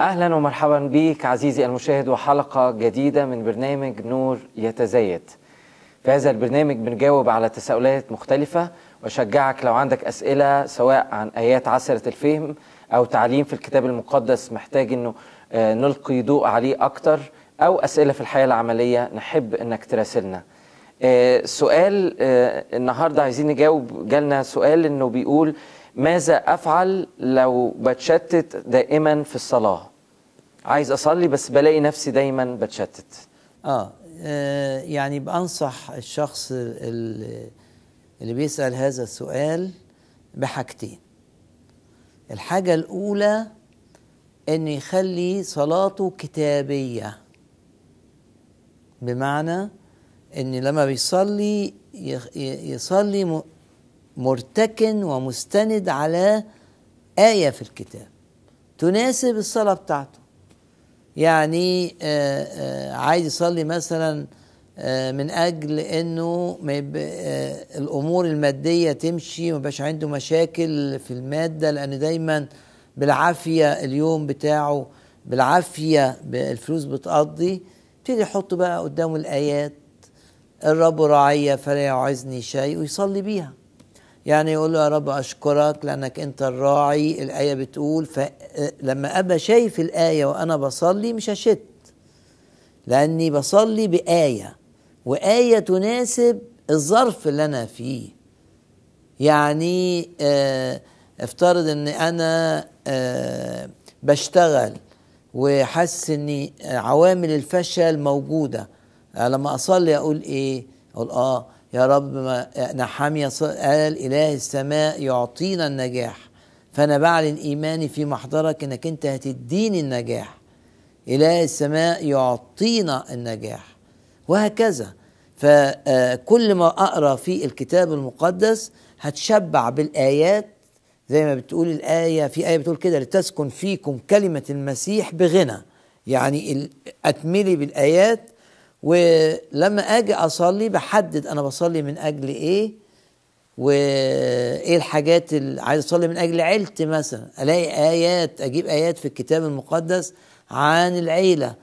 أهلا ومرحبا بك عزيزي المشاهد وحلقة جديدة من برنامج نور يتزايد. في هذا البرنامج بنجاوب على تساؤلات مختلفة وأشجعك لو عندك أسئلة سواء عن آيات عسرة الفهم أو تعليم في الكتاب المقدس محتاج إنه آه، نلقي ضوء عليه أكتر أو أسئلة في الحياة العملية نحب إنك تراسلنا. آه، سؤال آه، النهارده عايزين نجاوب جالنا سؤال إنه بيقول ماذا أفعل لو بتشتت دائما في الصلاة؟ عايز أصلي بس بلاقي نفسي دايما بتشتت. آه, آه يعني بأنصح الشخص اللي, بيسأل هذا السؤال بحاجتين. الحاجة الأولى إن يخلي صلاته كتابية. بمعنى إن لما بيصلي يصلي مرتكن ومستند على آية في الكتاب. تناسب الصلاة بتاعته. يعني آه، آه، عايز يصلي مثلا آه، من أجل إنه الأمور المادية تمشي وما يبقاش عنده مشاكل في المادة لأن دايما بالعافية اليوم بتاعه بالعافية الفلوس بتقضي يبتدي يحط بقى قدامه الآيات الرب راعي فلا يعزني شيء ويصلي بيها. يعني يقول له يا رب أشكرك لأنك أنت الراعي الآية بتقول فلما ابقى شايف الآية وأنا بصلي مش هشت لأني بصلي بآية وآية تناسب الظرف اللي أنا فيه. يعني آه افترض إن أنا آه بشتغل وحاسس ان عوامل الفشل موجودة آه لما أصلي أقول إيه؟ أقول آه يا رب ما نحمية قال إله السماء يعطينا النجاح. فأنا بعلن ايماني في محضرك إنك أنت هتديني النجاح. إله السماء يعطينا النجاح. وهكذا. فكل ما أقرأ في الكتاب المقدس هتشبع بالآيات. زي ما بتقول الآية في آية بتقول كده لتسكن فيكم كلمة المسيح بغنى. يعني أتملي بالآيات ولما آجي أصلي بحدد أنا بصلي من أجل إيه وإيه الحاجات اللي عايز أصلي من أجل عيلتي مثلا ألاقي آيات أجيب آيات في الكتاب المقدس عن العيلة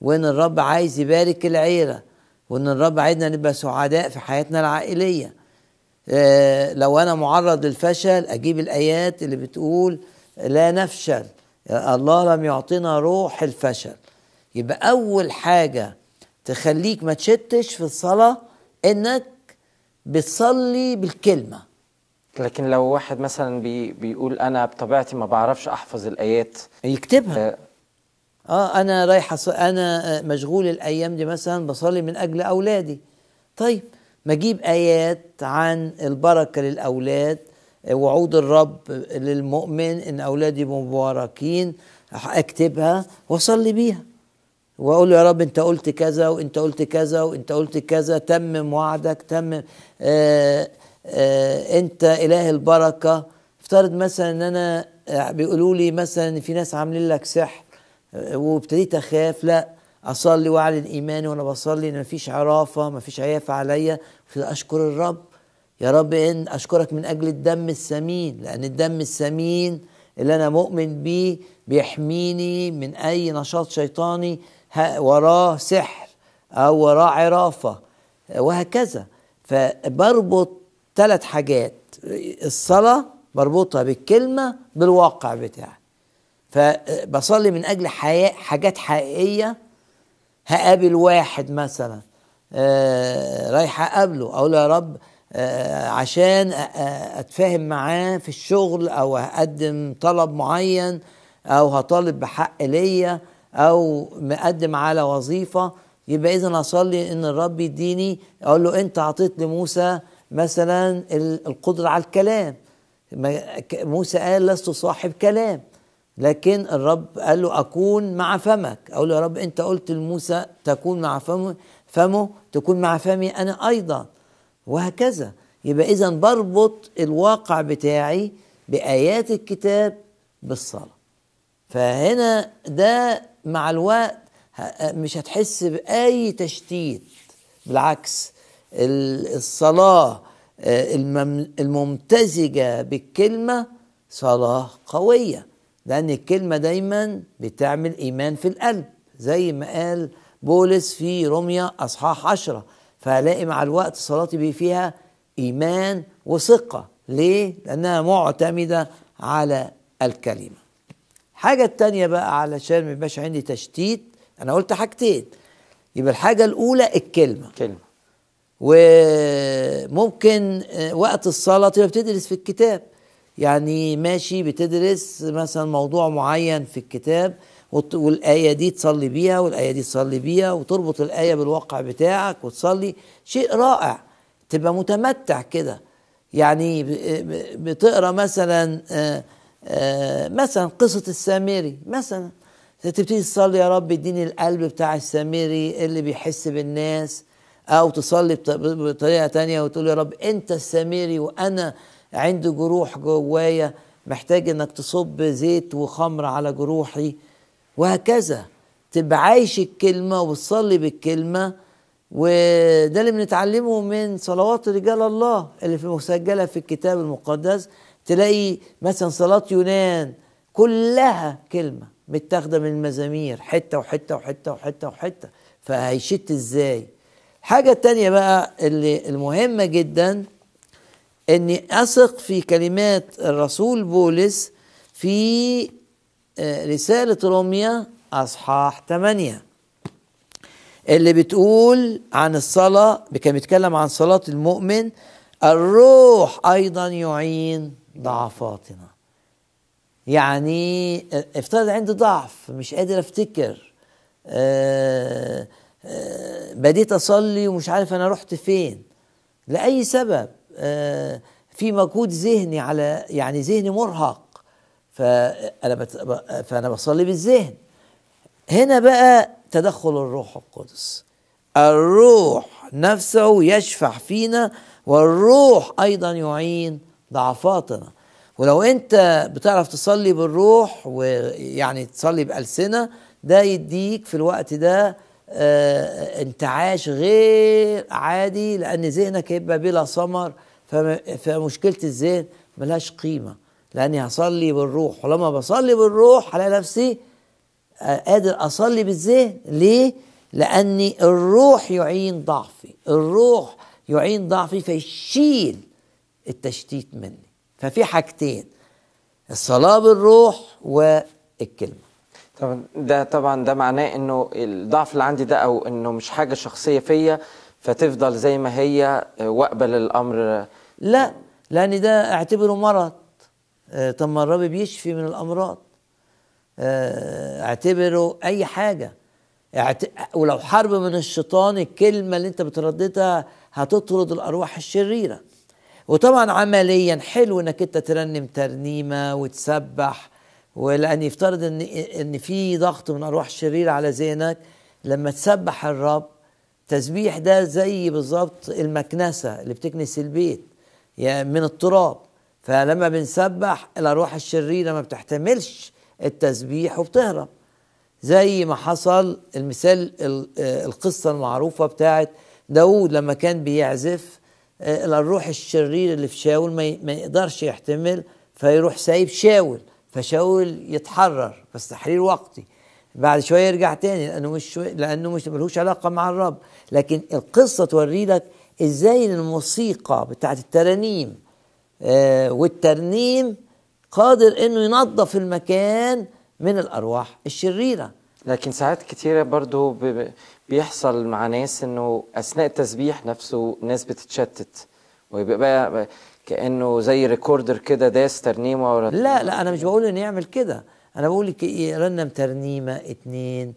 وإن الرب عايز يبارك العيلة وإن الرب عايزنا نبقى سعداء في حياتنا العائلية. آه، لو أنا معرض للفشل أجيب الآيات اللي بتقول لا نفشل الله لم يعطينا روح الفشل. يبقى أول حاجة تخليك ما تشتش في الصلاة إنك بتصلي بالكلمة. لكن لو واحد مثلا بي بيقول أنا بطبيعتي ما بعرفش أحفظ الآيات. يكتبها. آه، آه أنا رايح. أنا مشغول الأيام دي مثلا بصلي من أجل أولادي. طيب ما أجيب آيات عن البركة للأولاد وعود الرب للمؤمن إن أولادي مباركين أكتبها وأصلي بيها. وأقول له يا رب أنت قلت كذا وأنت قلت كذا وأنت قلت كذا تمم وعدك تمم آه آه أنت إله البركة. افترض مثلا إن أنا آه، بيقولوا لي مثلا في ناس عاملين لك سحر وابتديت أخاف لا أصلي وأعلن إيماني وأنا بصلي إن مفيش عرافة مفيش عيافة عليا. أشكر الرب. يا رب إن أشكرك من أجل الدم الثمين لأن الدم الثمين اللي أنا مؤمن بيه بيحميني من أي نشاط شيطاني. وراه سحر أو وراه عرافة وهكذا. فبربط ثلاث حاجات الصلاة بربطها بالكلمة بالواقع بتاعي. فبصلي من أجل حياة حاجات حقيقية. هقابل واحد مثلا آه رايح أقابله أقول له يا رب آه عشان أ- أ- أتفاهم معاه في الشغل أو هقدم طلب معين أو هطالب بحق ليا. أو مقدم على وظيفة يبقى اذا أصلي إن الرب يديني أقول له أنت أعطيت لموسى مثلا ال- القدرة على الكلام. موسى قال لست صاحب كلام. لكن الرب قال له أكون مع فمك. أقول له يا رب أنت قلت لموسى تكون مع فمه فمه تكون مع فمي أنا أيضا. وهكذا. يبقى اذا بربط الواقع بتاعي بآيات الكتاب بالصلاة. فهنا ده مع الوقت مش هتحس بأي تشتيت. بالعكس ال- الصلاة آه، المم- الممتزجة بالكلمة صلاة قوية. لأن الكلمة دايما بتعمل إيمان في القلب زي ما قال بولس في روميا أصحاح عشرة. فهلاقي مع الوقت صلاتي فيها إيمان وثقة. ليه؟ لأنها معتمدة على الكلمة. الحاجة التانية بقى علشان ما يبقاش عندي تشتيت أنا قلت حاجتين. يبقى الحاجة الأولى الكلمة. كلمة. وممكن آه، وقت الصلاة تبقى بتدرس في الكتاب. يعني ماشي بتدرس مثلا موضوع معين في الكتاب والآية دي تصلي بيها والآية دي تصلي بيها وتربط الآية بالواقع بتاعك وتصلي. شيء رائع. تبقى متمتع كده. يعني ب- بتقرأ مثلا آه، آه، مثلا قصة السامري مثلا تبتدي تصلي يا رب اديني القلب بتاع السامري اللي بيحس بالناس أو تصلي بط- بطريقة تانية وتقول يا رب أنت السامري وأنا عندي جروح جوايا محتاج إنك تصب زيت وخمر على جروحي وهكذا. تبقى عايش الكلمة وبتصلي بالكلمة وده اللي بنتعلمه من صلوات رجال الله اللي في مسجلة في الكتاب المقدس. تلاقي مثلا صلاة يونان كلها كلمة متاخدة من المزامير حتة وحتة وحتة وحتة وحتة. فهيشت إزاي؟ الحاجة التانية بقى اللي المهمة جدا إني أثق في كلمات الرسول بولس في آه، رسالة روميا أصحاح 8 اللي بتقول عن الصلاة كان بيتكلم عن صلاة المؤمن الروح أيضا يعين. ضعفاتنا. يعني افترض عندي ضعف مش قادر افتكر آه، آه، بديت أصلي ومش عارف أنا رحت فين. لأي سبب آه، في مجهود ذهني على يعني ذهني مرهق. فانا. فأنا بصلي بالذهن. هنا بقى تدخل الروح القدس. الروح نفسه يشفع فينا والروح أيضا يعين ضعفاتنا ولو أنت بتعرف تصلي بالروح ويعني تصلي بألسنة ده يديك في الوقت ده آه، انتعاش غير عادي لأن ذهنك هيبقى بلا ثمر فم- فمشكلة الذهن ملهاش قيمة. لأني هصلي بالروح. ولما بصلي بالروح هلاقي نفسي آه، قادر أصلي بالذهن. ليه؟ لأني الروح يعين ضعفي. الروح يعين ضعفي فيشيل التشتيت مني. ففي حاجتين الصلاة بالروح والكلمة. طبعا ده طبعا ده معناه إنه الضعف اللي عندي ده أو إنه مش حاجة شخصية فيا فتفضل زي ما هي آه، واقبل الأمر. لا لأن ده أعتبره مرض. آه، طب ما الرب بيشفي من الأمراض. آه، أعتبره أي حاجة. أعت- ولو حرب من الشيطان الكلمة اللي أنت بترددها هتطرد الأرواح الشريرة. وطبعا عمليا حلو إنك أنت ترنم ترنيمة وتسبح ولأن يفترض ان إن في ضغط من أرواح شريره على ذهنك لما تسبح الرب تسبيح ده زي بالظبط المكنسة اللي بتكنس البيت يعني من التراب. فلما بنسبح الأرواح الشريرة ما بتحتملش التسبيح وبتهرب. زي ما حصل المثال ال- آه، القصة المعروفة بتاعت داود لما كان بيعزف الروح الشرير اللي في شاول ما يقدرش يحتمل فيروح سايب شاول فشاول يتحرر بس تحرير وقتي. بعد شوية يرجع تاني لأنه مش لأنه مش ملوش علاقة مع الرب. لكن القصة توري لك إزاي الموسيقى بتاعت الترانيم آه، والترنيم قادر إنه ينظف المكان من الأرواح الشريرة. لكن ساعات كتيرة برضو بيحصل مع ناس إنه أثناء التسبيح نفسه ناس بتتشتت ويبقى بقى كأنه زي recorder كده داس ترنيمة ورا لا لا أنا مش بقول إنه يعمل كده. أنا بقول لك إيه، ترنيمة اتنين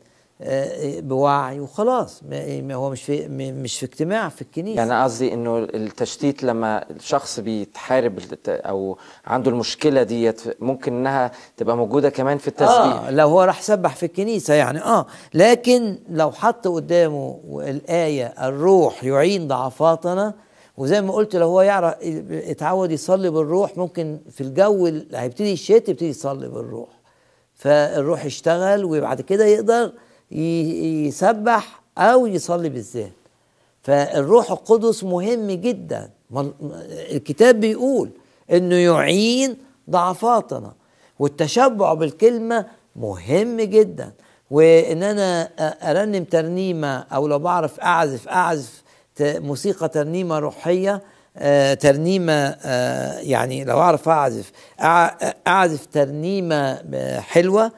بوعي وخلاص. ما- هو مش في مش في اجتماع في الكنيسة. يعني قصدي إنه التشتيت لما الشخص بيتحارب أو عنده المشكلة ديت ممكن إنها تبقى موجودة كمان في التسبيح آه لو هو راح سبح في الكنيسة يعني آه. لكن لو حط قدامه الآية الروح يعين ضعفاتنا وزي ما قلت لو هو يعرف اتعود يصلي بالروح ممكن في الجو اللي هيبتدي الشتاء يبتدي يصلي بالروح. فالروح يشتغل وبعد كده يقدر يسبح أو يصلي بالذات فالروح القدس مهم جدا. الكتاب بيقول إنه يعين ضعفاتنا. والتشبع بالكلمة مهم جدا. وإن أنا أرنم ترنيمة أو لو بعرف أعزف أعزف موسيقى ترنيمة روحية آه، ترنيمة آه، يعني لو أعرف أعزف أعزف ترنيمة آه، حلوة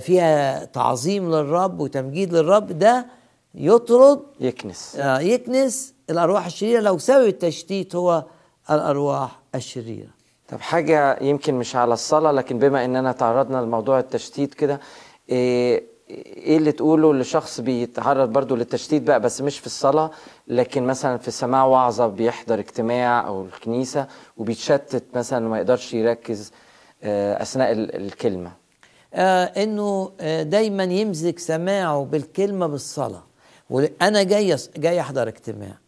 فيها تعظيم للرب وتمجيد للرب ده يطرد يكنس. آه، يكنس الأرواح الشريرة. لو سبب التشتيت هو الأرواح الشريرة. طب حاجة يمكن مش على الصلاة لكن بما إننا تعرضنا لموضوع التشتيت كده إيه إيه اللي تقوله لشخص بيتعرض برضو للتشتيت بقى بس مش في الصلاة لكن مثلا في سماع وعظة بيحضر اجتماع أو الكنيسة وبيتشتت مثلا وما يقدرش يركز آه، أثناء ال- الكلمة؟ آه إنه آه دايما يمزج سماعه بالكلمة بالصلاة. وأنا جاي جاي أحضر اجتماع.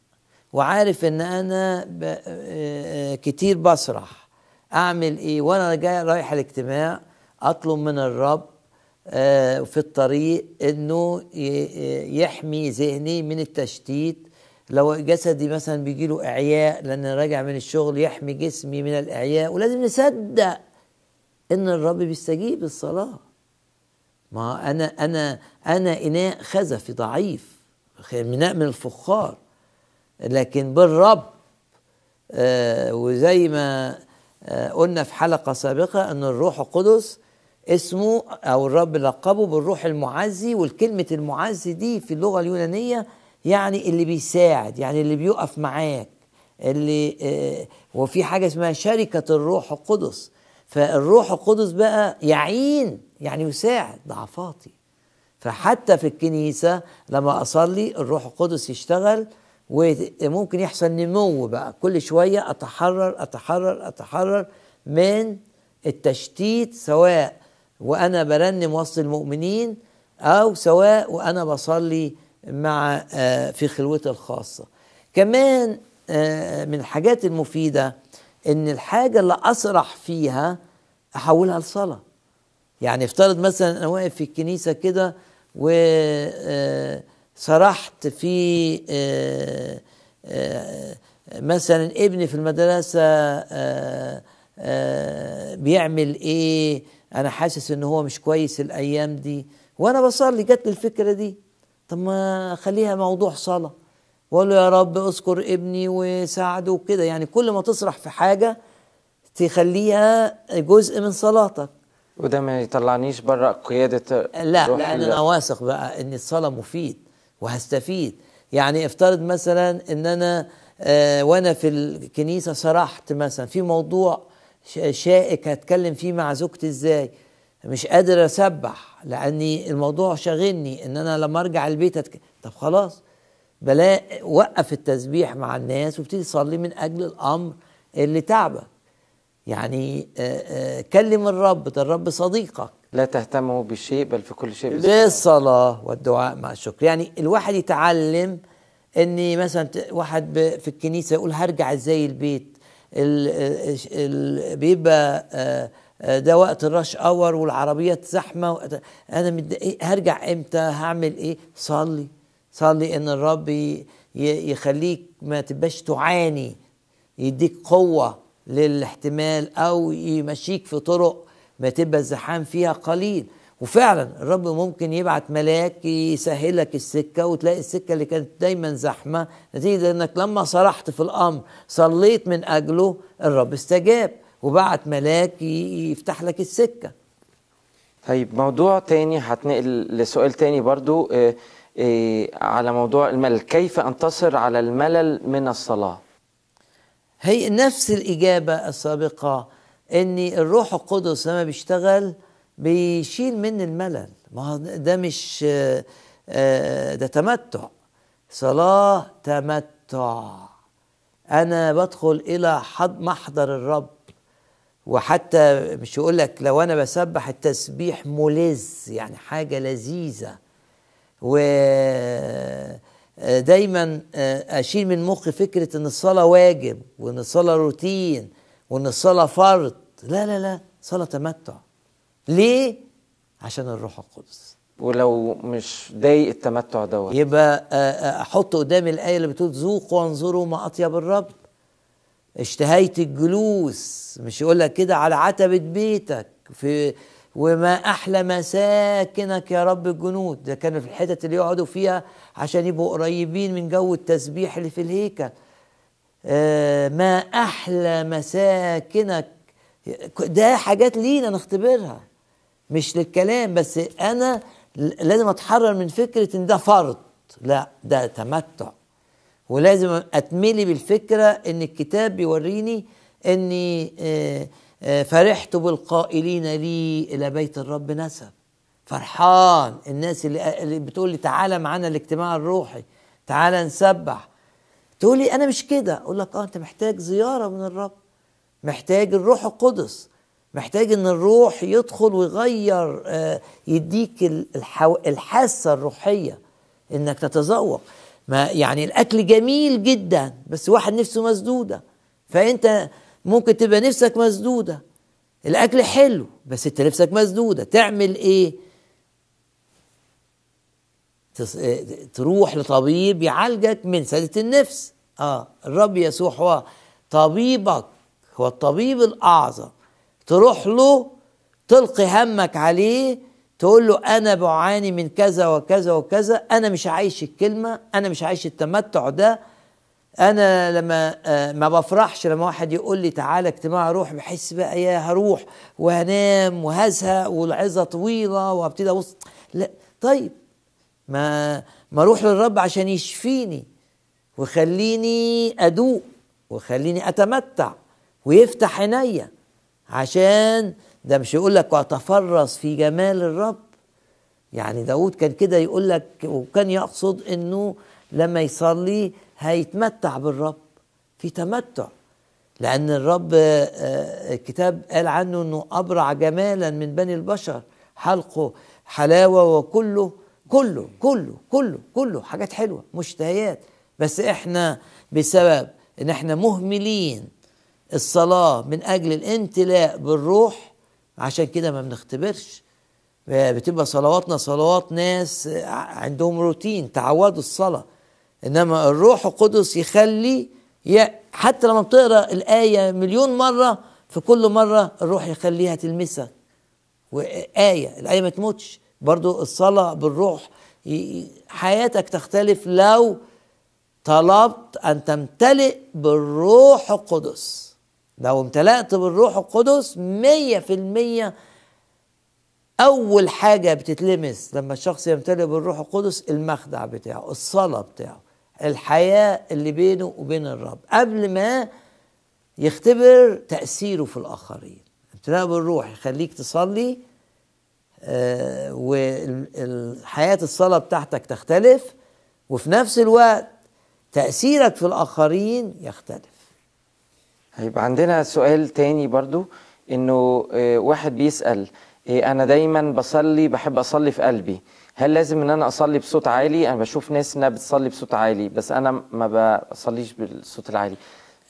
وعارف إن أنا. آه آه، كتير بسرح. أعمل إيه؟ وأنا جاي رايح الاجتماع أطلب من الرب آه في الطريق إنه يحمي ذهني من التشتيت. لو جسدي مثلا بيجي له إعياء لأن راجع من الشغل يحمي جسمي من الإعياء. ولازم نصدق إن الرب بيستجيب الصلاه ما أنا أنا أنا إناء خزفي ضعيف اناء من الفخار. لكن بالرب آه وزي ما آه قلنا في حلقة سابقة إن الروح القدس اسمه أو الرب لقبه بالروح المعزي والكلمة المعزي دي في اللغة اليونانية يعني اللي بيساعد يعني اللي بيقف معاك اللي آه وفي حاجة اسمها شركة الروح القدس. فالروح القدس بقى يعين يعني يساعد. ضعفاتي فحتى في الكنيسة لما أصلي الروح القدس يشتغل وممكن يحصل نمو بقى. كل شوية أتحرر أتحرر أتحرر من التشتيت سواء وأنا برنم وسط المؤمنين أو سواء وأنا بصلي مع آه، في خلوتي الخاصة. كمان آه، من الحاجات المفيدة إن الحاجة اللي أسرح فيها أحولها لصلاة. يعني افترض مثلا أنا واقف في الكنيسة كده وسرحت في آه، آه، مثلا ابني في المدرسة آه، آه، بيعمل إيه؟ أنا حاسس إن هو مش كويس الأيام دي. وأنا بصلي جت لي الفكرة دي. طب ما خليها موضوع صلاة. واقول له يا رب اذكر ابني وساعده وكده. يعني كل ما تسرح في حاجة تخليها جزء من صلاتك. وده ما يطلعنيش بره قيادة لا ال- أنا واثق بقى إن الصلاة مفيد وهستفيد. يعني افترض مثلا إن أنا آه وأنا في الكنيسة سرحت مثلا في موضوع شائك هتكلم فيه مع زوجتي إزاي؟ مش قادر أسبح لأني الموضوع شاغلني إن أنا لما أرجع البيت أتك... طب خلاص. بلا وقف التسبيح مع الناس وابتدي تصلي من أجل الأمر اللي تعبك. يعني آه آه كلم الرب ده الرب صديقك. لا تهتموا بشيء بل في كل شيء بالصلاة. والدعاء مع الشكر. يعني الواحد يتعلم ان مثلا واحد في الكنيسة يقول هرجع إزاي البيت؟ ال ال بيبقى آه، آه، ده وقت الرش اور والعربيات زحمة أنا متضايق. هرجع إمتى؟ هعمل إيه؟ صلي. صلي إن الرب يخليك ما تبقاش تعاني يديك قوة للاحتمال أو يمشيك في طرق ما تبقى الزحام فيها قليل. وفعلا الرب ممكن يبعت ملاك يسهلك السكة وتلاقي السكة اللي كانت دايما زحمة نتيجة إنك لما صرحت في الأمر صليت من أجله الرب استجاب وبعت ملاك يفتح لك السكة. طيب موضوع تاني هتنقل لسؤال تاني برضو آه، على موضوع الملل. كيف أنتصر على الملل من الصلاة؟ هي نفس الإجابة السابقة إن الروح القدس لما بيشتغل بيشيل من الملل. ما ده مش آه، آه، ده تمتع. صلاة تمتع. أنا بدخل إلى حض محضر الرب. وحتى مش يقول لك لو أنا بسبح التسبيح ملذ يعني حاجة لذيذة. ودايما أشيل من مخي فكرة إن الصلاة واجب وإن الصلاة روتين وإن الصلاة فرض. لا لا لا صلاة تمتع. ليه؟ عشان الروح القدس. ولو مش ضايق التمتع دوت. يبقى آه، آه، أحط قدامي الآية اللي بتقول ذوقوا وانظروا ما أطيب الرب. اشتهيت الجلوس. مش يقول لك كده على عتبة بيتك. في وما أحلى مساكنك يا رب الجنود. ده كانوا في الحتت اللي يقعدوا فيها عشان يبقوا قريبين من جو التسبيح اللي في الهيكل. آه، ما أحلى مساكنك. ده حاجات لينا نختبرها مش للكلام. بس أنا لازم أتحرر من فكرة إن ده فرض. لا ده تمتع. ولازم أتملي بالفكرة إن الكتاب بيوريني إني آه، فرحت بالقائلين لي إلى بيت الرب نسب. فرحان. الناس اللي, بتقول لي تعالى معانا الاجتماع الروحي تعالى نسبح. تقول لي أنا مش كده. أقول لك آه أنت محتاج زيارة من الرب. محتاج الروح القدس. محتاج إن الروح يدخل ويغير آه، يديك. الحاسة الروحية إنك تتذوق. ما يعني الأكل جميل جدا بس واحد نفسه مسدودة. فأنت ممكن تبقى نفسك مسدودة. الأكل حلو بس أنت نفسك مسدودة. تعمل إيه؟ تص... تروح لطبيب يعالجك من سدة النفس. آه الرب يسوع هو طبيبك هو الطبيب الأعظم. تروح له تلقي همك عليه تقول له أنا بعاني من كذا وكذا وكذا أنا مش عايش الكلمة أنا مش عايش التمتع ده. أنا لما آه، ما بفرحش لما واحد يقول لي تعالى اجتماع روح بحس بقى يا هروح وهنام وهزهق والعظة طويلة وابتدي أبص. لا طيب ما ما أروح للرب عشان يشفيني ويخليني أدوق ويخليني أتمتع ويفتح عينيا عشان ده مش يقول لك واتفرس في جمال الرب. يعني داود كان كده يقول لك وكان يقصد إنه لما يصلي هيتمتع بالرب في تمتع لأن الرب آه، الكتاب قال عنه إنه أبرع جمالا من بني البشر حلقه حلاوة وكله كله كله كله كله حاجات حلوة مشتهيات. بس إحنا بسبب إن إحنا مهملين الصلاة من أجل الامتلاء بالروح عشان كده ما بنختبرش. بتبقى صلواتنا صلوات ناس عندهم روتين تعودوا الصلاة. إنما الروح القدس يخلي حتى لما بتقرأ الآية مليون مرة في كل مرة الروح يخليها تلمسك. وآية الآية ما تموتش. برضو الصلاة بالروح حياتك تختلف لو طلبت أن تمتلئ بالروح القدس. لو امتلأت بالروح القدس مية في المية أول حاجة بتتلمس لما الشخص يمتلئ بالروح القدس المخدع بتاعه الصلاة بتاعه. الحياة اللي بينه وبين الرب. قبل ما يختبر تأثيره في الآخرين. امتلاء بالروح يخليك تصلي آه والحياة الصلاة بتاعتك تختلف وفي نفس الوقت تأثيرك في الآخرين يختلف. هيبقى عندنا سؤال تاني برضو إنه آه، واحد بيسأل آه، أنا دايما بصلي بحب أصلي في قلبي. هل لازم إن أنا أصلي بصوت عالي؟ أنا بشوف ناس إنها بتصلي بصوت عالي بس أنا ما بصليش بالصوت العالي.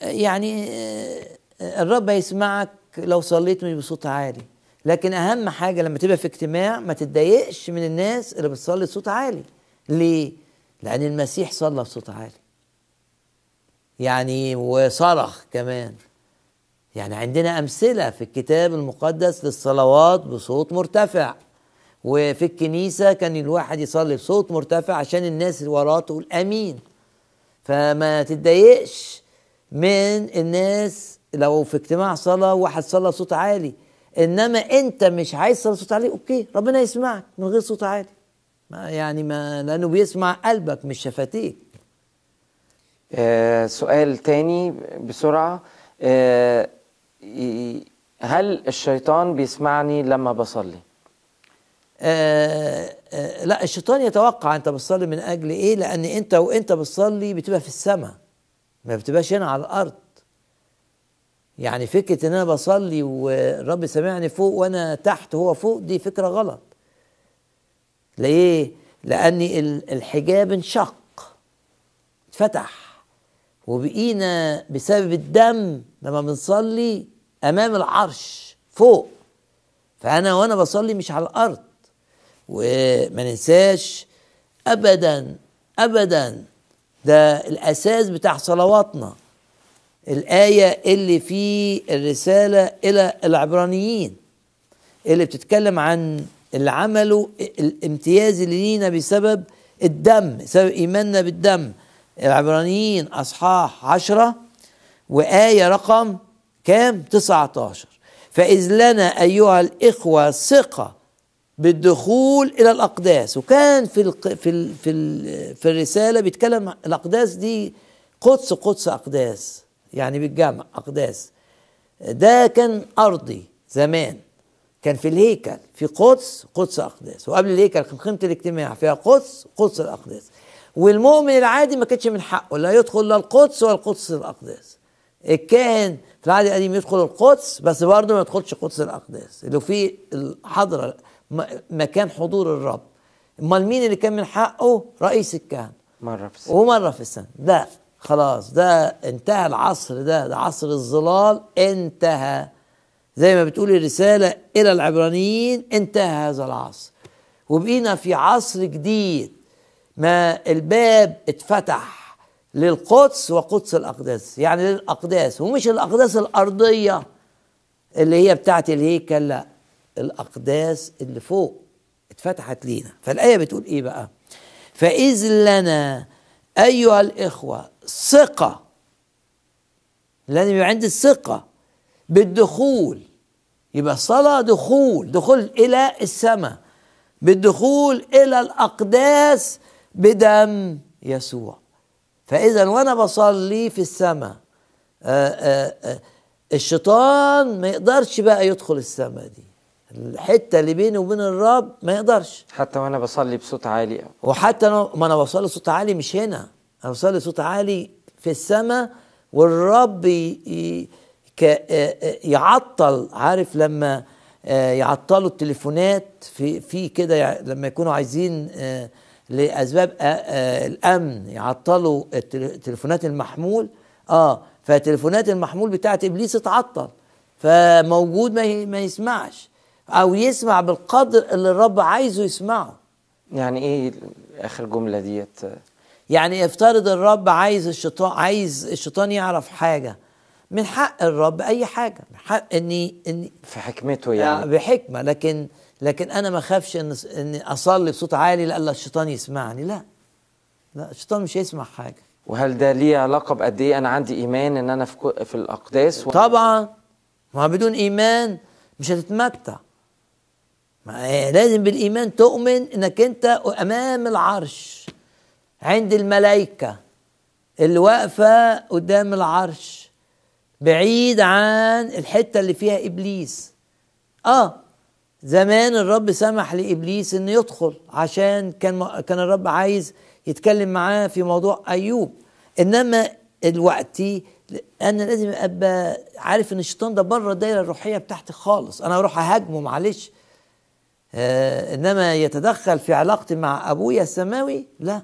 يعني آه، الرب هيسمعك لو صليت مش بصوت عالي. لكن أهم حاجة لما تبقى في اجتماع ما تتضايقش من الناس اللي بتصلي بصوت عالي. ليه؟ لأن المسيح صلى بصوت عالي. يعني وصرخ كمان. يعني عندنا أمثلة في الكتاب المقدس للصلوات بصوت مرتفع. وفي الكنيسة كان الواحد يصلي بصوت مرتفع عشان الناس اللي وراه تقول أمين. فما تتضايقش من الناس لو في اجتماع صلاة واحد صلى بصوت عالي. إنما أنت مش عايز تصلي بصوت عالي أوكي ربنا يسمعك من غير صوت عالي. ما يعني ما لأنه بيسمع قلبك مش شفتيك. آه سؤال تاني بسرعة. آه هل الشيطان بيسمعني لما بصلي؟ آه آه لا الشيطان يتوقع أنت بتصلي من أجل إيه؟ لأن أنت وأنت بتصلي بتبقى في السماء ما بتبقاش هنا على الأرض. يعني فكرة إن أنا بصلي والرب سامعني فوق وأنا تحت وهو فوق دي فكرة غلط. ليه؟ لأن ال- الحجاب انشق اتفتح. وبقينا بسبب الدم لما بنصلي أمام العرش فوق. فأنا وأنا بصلي مش على الأرض. وما ننساش ابدا ابدا ده الأساس بتاع صلواتنا. الآية اللي في الرسالة إلى العبرانيين اللي بتتكلم عن اللي الامتياز اللي لينا بسبب الدم بسبب إيماننا بالدم. العبرانيين أصحاح عشرة وآية رقم كام؟ 19 فإذ لنا أيها الإخوة ثقة بالدخول إلى الأقداس. وكان في الق... في ال... في ال... في الرسالة بيتكلم عن الأقداس دي قدس قدس أقداس يعني بالجمع أقداس. ده كان أرضي زمان كان في الهيكل في قدس قدس أقداس. وقبل الهيكل كان قيمة الاجتماع فيها قدس قدس الأقداس. والمؤمن العادي ما كانش من حقه لا يدخل لا القدس ولا القدس الأقداس. الكاهن في العهد القديم يدخل القدس بس برضه ما يدخلش قدس الأقداس. اللي فيه الحضرة م- مكان حضور الرب. امال مين اللي كان من حقه؟ رئيس الكهنة. مرة في السنة ومرة في السنة لا خلاص ده انتهى العصر ده ده عصر الظلال انتهى. زي ما بتقول الرسالة إلى العبرانيين انتهى هذا العصر. وبقينا في عصر جديد. ما الباب اتفتح للقدس وقدس الأقداس. يعني للأقداس ومش الأقداس الأرضية اللي هي بتاعت الهيكل لا. الأقداس اللي فوق اتفتحت لينا. فالآية بتقول إيه بقى؟ فإذ لنا أيها الإخوة ثقة لازم يبقى عندي الثقة بالدخول. يبقى الصلاة دخول دخول إلى السماء بالدخول إلى الأقداس بدم يسوع. فإذا وأنا بصلي في السماء آه، آه، آه، الشيطان ما يقدرش بقى يدخل السماء دي. الحتة اللي بيني وبين الرب ما يقدرش. حتى وأنا بصلي بصوت عالي. وحتى أنا ما أنا بصلي صوت عالي مش هنا. أنا بصلي صوت عالي في السماء والرب ي- يعطل. عارف لما يعطلوا التليفونات في في كده لما يكونوا عايزين لأسباب الأمن يعطلوا التل- تليفونات المحمول. آه فتليفونات المحمول بتاعت إبليس اتعطل. فموجود ما يسمعش. أو يسمع بالقدر اللي الرب عايزه يسمعه. يعني إيه آخر جملة ديت؟ يعني افترض الرب عايز الشيطان عايز الشيطان يعرف حاجة. من حق الرب أي حاجة. من حق إني إني في حكمته يعني. يعني بحكمة. لكن لكن أنا ما أخافش إن إني أصلي بصوت عالي لألا الشيطان يسمعني. لا. لا الشيطان مش هيسمع حاجة. وهل ده ليه علاقة بقد إيه أنا عندي إيمان إن أنا في في الأقداس؟ و... طبعا. ما بدون إيمان مش هتتمتع. لازم بالإيمان تؤمن إنك أنت أمام العرش عند الملائكة اللي واقفة قدام العرش بعيد عن الحتة اللي فيها إبليس. آه زمان الرب سمح لإبليس إنه يدخل عشان كان كان الرب عايز يتكلم معاه في موضوع أيوب. إنما دلوقتي أنا لازم أبقى عارف إن الشيطان ده بره الدايرة الروحية بتاعتي خالص. أنا أروح أهاجمه معلش. آه إنما يتدخل في علاقتي مع أبويا السماوي؟ لا.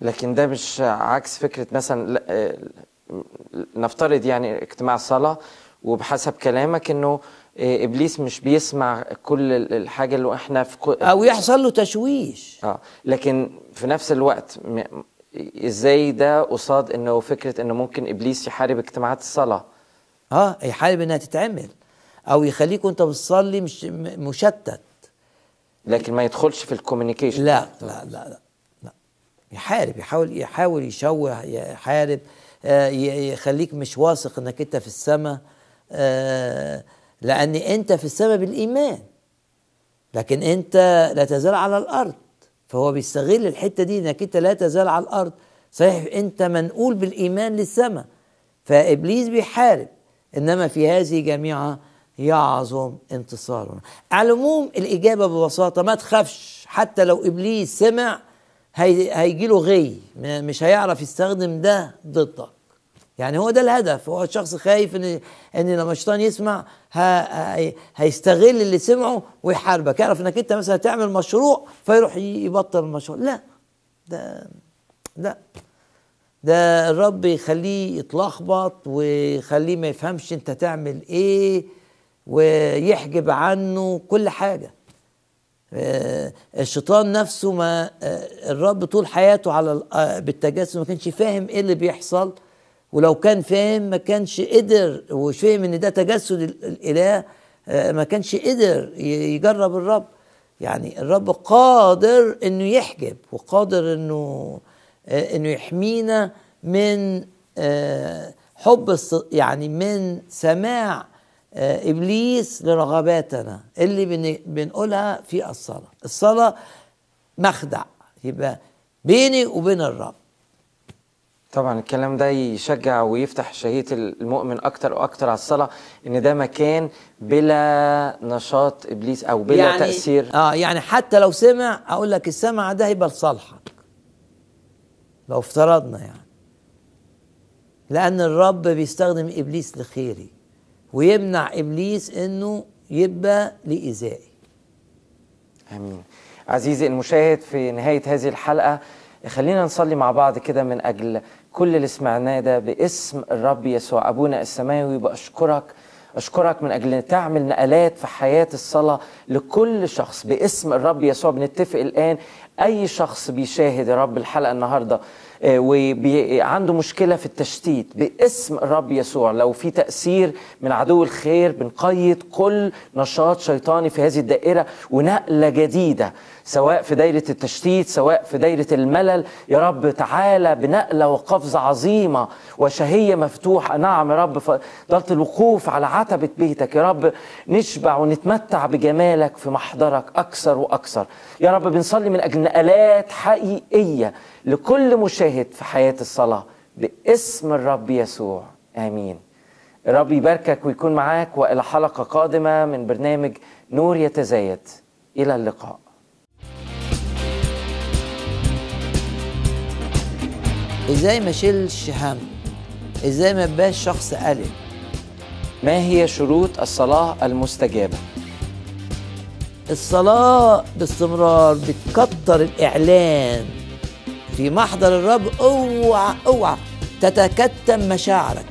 لكن ده مش عكس فكرة مثلا لا- آه، نفترض يعني اجتماع صلاة وبحسب كلامك إنه آه، إبليس مش بيسمع كل ال- الحاجة اللي إحنا في كل أو يحصل له تشويش. آه لكن في نفس الوقت إزاي ده قصاد إنه فكرة إنه ممكن إبليس يحارب اجتماعات الصلاة؟ آه يحارب إنها تتعمل أو يخليك وأنت بتصلي مش مشتت. لكن ما يدخلش في الكوميونيكيشن لا لا لا لا. يحارب يحاول يحاول يشوه يحارب آه، يخليك مش واثق إنك أنت في السماء آه، لأن أنت في السماء بالإيمان. لكن أنت لا تزال على الأرض. فهو بيستغل الحتة دي إنك أنت لا تزال على الأرض. صحيح أنت منقول بالإيمان للسماء. فإبليس بيحارب. إنما في هذه جميعها يعظم انتصارنا. على العموم الإجابة ببساطة ما تخافش حتى لو إبليس سمع هي هيجي له غي. مش هيعرف يستخدم ده ضدك. يعني هو ده الهدف. هو الشخص خايف ان إن لما الشيطان يسمع. هيستغل اللي سمعه ويحاربك. يعرف إنك أنت مثلا تعمل مشروع فيروح يبطل المشروع. لا. ده لا ده الرب يخليه يتلخبط ويخليه ما يفهمش أنت تعمل إيه. ويحجب عنه كل حاجة. آه، الشيطان نفسه ما آه، الرب طول حياته على آه، بالتجسد ما كانش فاهم إيه اللي بيحصل. ولو كان فاهم ما كانش قدر ومش فاهم إن ده تجسد ال- الإله ما كانش قدر يجرب الرب. يعني الرب قادر إنه يحجب وقادر إنه إنه يحمينا من حب يعني من سماع إبليس لرغباتنا اللي بن- بنقولها في الصلاة. الصلاة مخدع يبقى بيني وبين الرب. طبعا الكلام ده يشجع ويفتح شهية المؤمن أكتر وأكتر على الصلاة إن ده مكان بلا نشاط إبليس أو بلا يعني تأثير. آه يعني حتى لو سمع أقول لك السمع ده يبقى لصالحك. لو افترضنا يعني. لأن الرب بيستخدم إبليس لخيري. ويمنع إبليس إنه يبقى لايذائي آمين. عزيزي المشاهد في نهاية هذه الحلقة خلينا نصلي مع بعض كده من أجل كل اللي سمعناه ده باسم الرب يسوع. أبونا السماوي باشكرك أشكرك من أجل إن تعمل نقلات في حياة الصلاة لكل شخص. باسم الرب يسوع بنتفق الآن أي شخص بيشاهد يا رب الحلقة النهارده وعنده مشكلة في التشتيت باسم الرب يسوع. لو في تأثير من عدو الخير بنقيد كل نشاط شيطاني في هذه الدائرة ونقلة جديدة سواء في دايرة التشتيت سواء في دايرة الملل يا رب تعالى بنقلة وقفزه عظيمة وشهية مفتوحة. نعم يا رب فضلة الوقوف على عتبة بيتك. يا رب نشبع ونتمتع بجمالك في محضرك أكثر وأكثر. يا رب بنصلي من أجل نقلات حقيقية لكل مشاهد في حياة الصلاة باسم الرب يسوع. آمين. الرب يباركك ويكون معاك وإلى حلقة قادمة من برنامج نور يتزايد. إلى اللقاء. إزاي ما اشيلش هم؟ إزاي ما ابقاش شخص قلق؟ ما هي شروط الصلاة المستجابة؟ الصلاة باستمرار بتكتر الإعلان. في محضر الرب اوعى أوعى تتكتم مشاعرك.